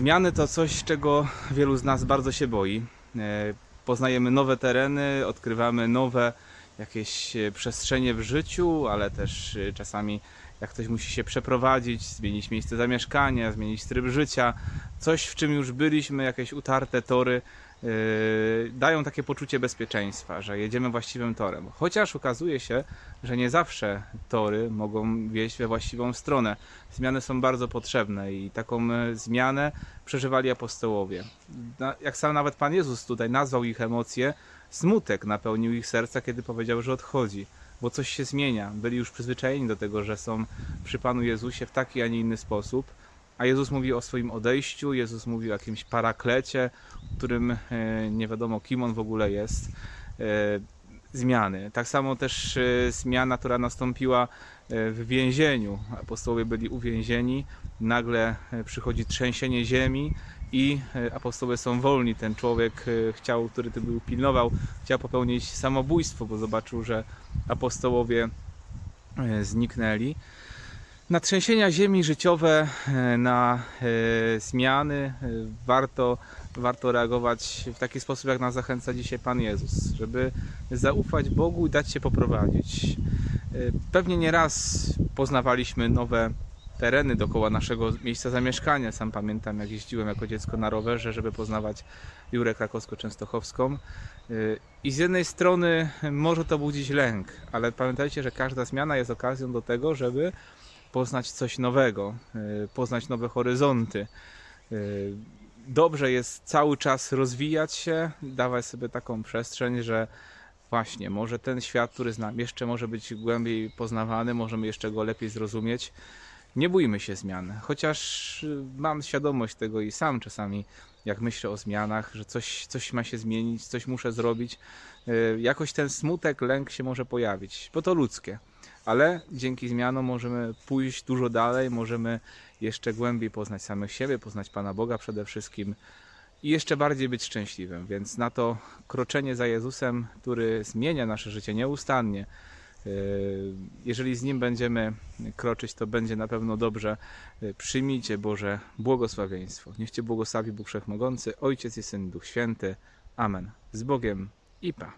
Zmiany to coś, czego wielu z nas bardzo się boi. E, Poznajemy nowe tereny, odkrywamy nowe jakieś e, przestrzenie w życiu, ale też e, czasami jak ktoś musi się przeprowadzić, zmienić miejsce zamieszkania, zmienić tryb życia, coś w czym już byliśmy, jakieś utarte tory, dają takie poczucie bezpieczeństwa, że jedziemy właściwym torem. Chociaż okazuje się, że nie zawsze tory mogą wieść we właściwą stronę. Zmiany są bardzo potrzebne i taką e, zmianę przeżywali apostołowie. Jak sam nawet Pan Jezus tutaj nazwał ich emocje, smutek napełnił ich serca, kiedy powiedział, że odchodzi bo coś się zmienia. Byli już przyzwyczajeni do tego, że są przy Panu Jezusie w taki, a nie inny sposób. A Jezus mówi o swoim odejściu, Jezus mówi o jakimś paraklecie, którym e, nie wiadomo kim on w ogóle jest. E, Zmiany. Tak samo też e, zmiana, która nastąpiła w więzieniu. Apostołowie byli uwięzieni, nagle przychodzi trzęsienie ziemi i apostołowie są wolni. Ten człowiek chciał, który ty był pilnował, chciał popełnić samobójstwo, bo zobaczył, że apostołowie zniknęli. Na trzęsienia ziemi życiowe, e, na e, zmiany e, warto, warto reagować w taki sposób, jak nas zachęca dzisiaj Pan Jezus, żeby zaufać Bogu i dać się poprowadzić. Pewnie nie raz poznawaliśmy nowe tereny dookoła naszego miejsca zamieszkania. Sam pamiętam, jak jeździłem jako dziecko na rowerze, żeby poznawać Jurę Krakowsko-Częstochowską. I z jednej strony może to budzić lęk, ale pamiętajcie, że każda zmiana jest okazją do tego, żeby poznać coś nowego, y, poznać nowe horyzonty. Y, Dobrze jest cały czas rozwijać się, dawać sobie taką przestrzeń, że właśnie, może ten świat, który znam, jeszcze może być głębiej poznawany, możemy jeszcze go lepiej zrozumieć. Nie bójmy się zmian, chociaż y, mam świadomość tego i sam czasami, jak myślę o zmianach, że coś, coś ma się zmienić, coś muszę zrobić, jakoś ten smutek, lęk się może pojawić, bo to ludzkie. Ale dzięki zmianom możemy pójść dużo dalej, możemy jeszcze głębiej poznać samych siebie, poznać Pana Boga przede wszystkim i jeszcze bardziej być szczęśliwym. Więc na to kroczenie za Jezusem, który zmienia nasze życie nieustannie, Yy, jeżeli z Nim będziemy kroczyć, to będzie na pewno dobrze. Yy, Przyjmijcie Boże błogosławieństwo. Niech Cię błogosławi Bóg Wszechmogący, Ojciec i Syn, Duch Święty. Amen. Z Bogiem i Pa.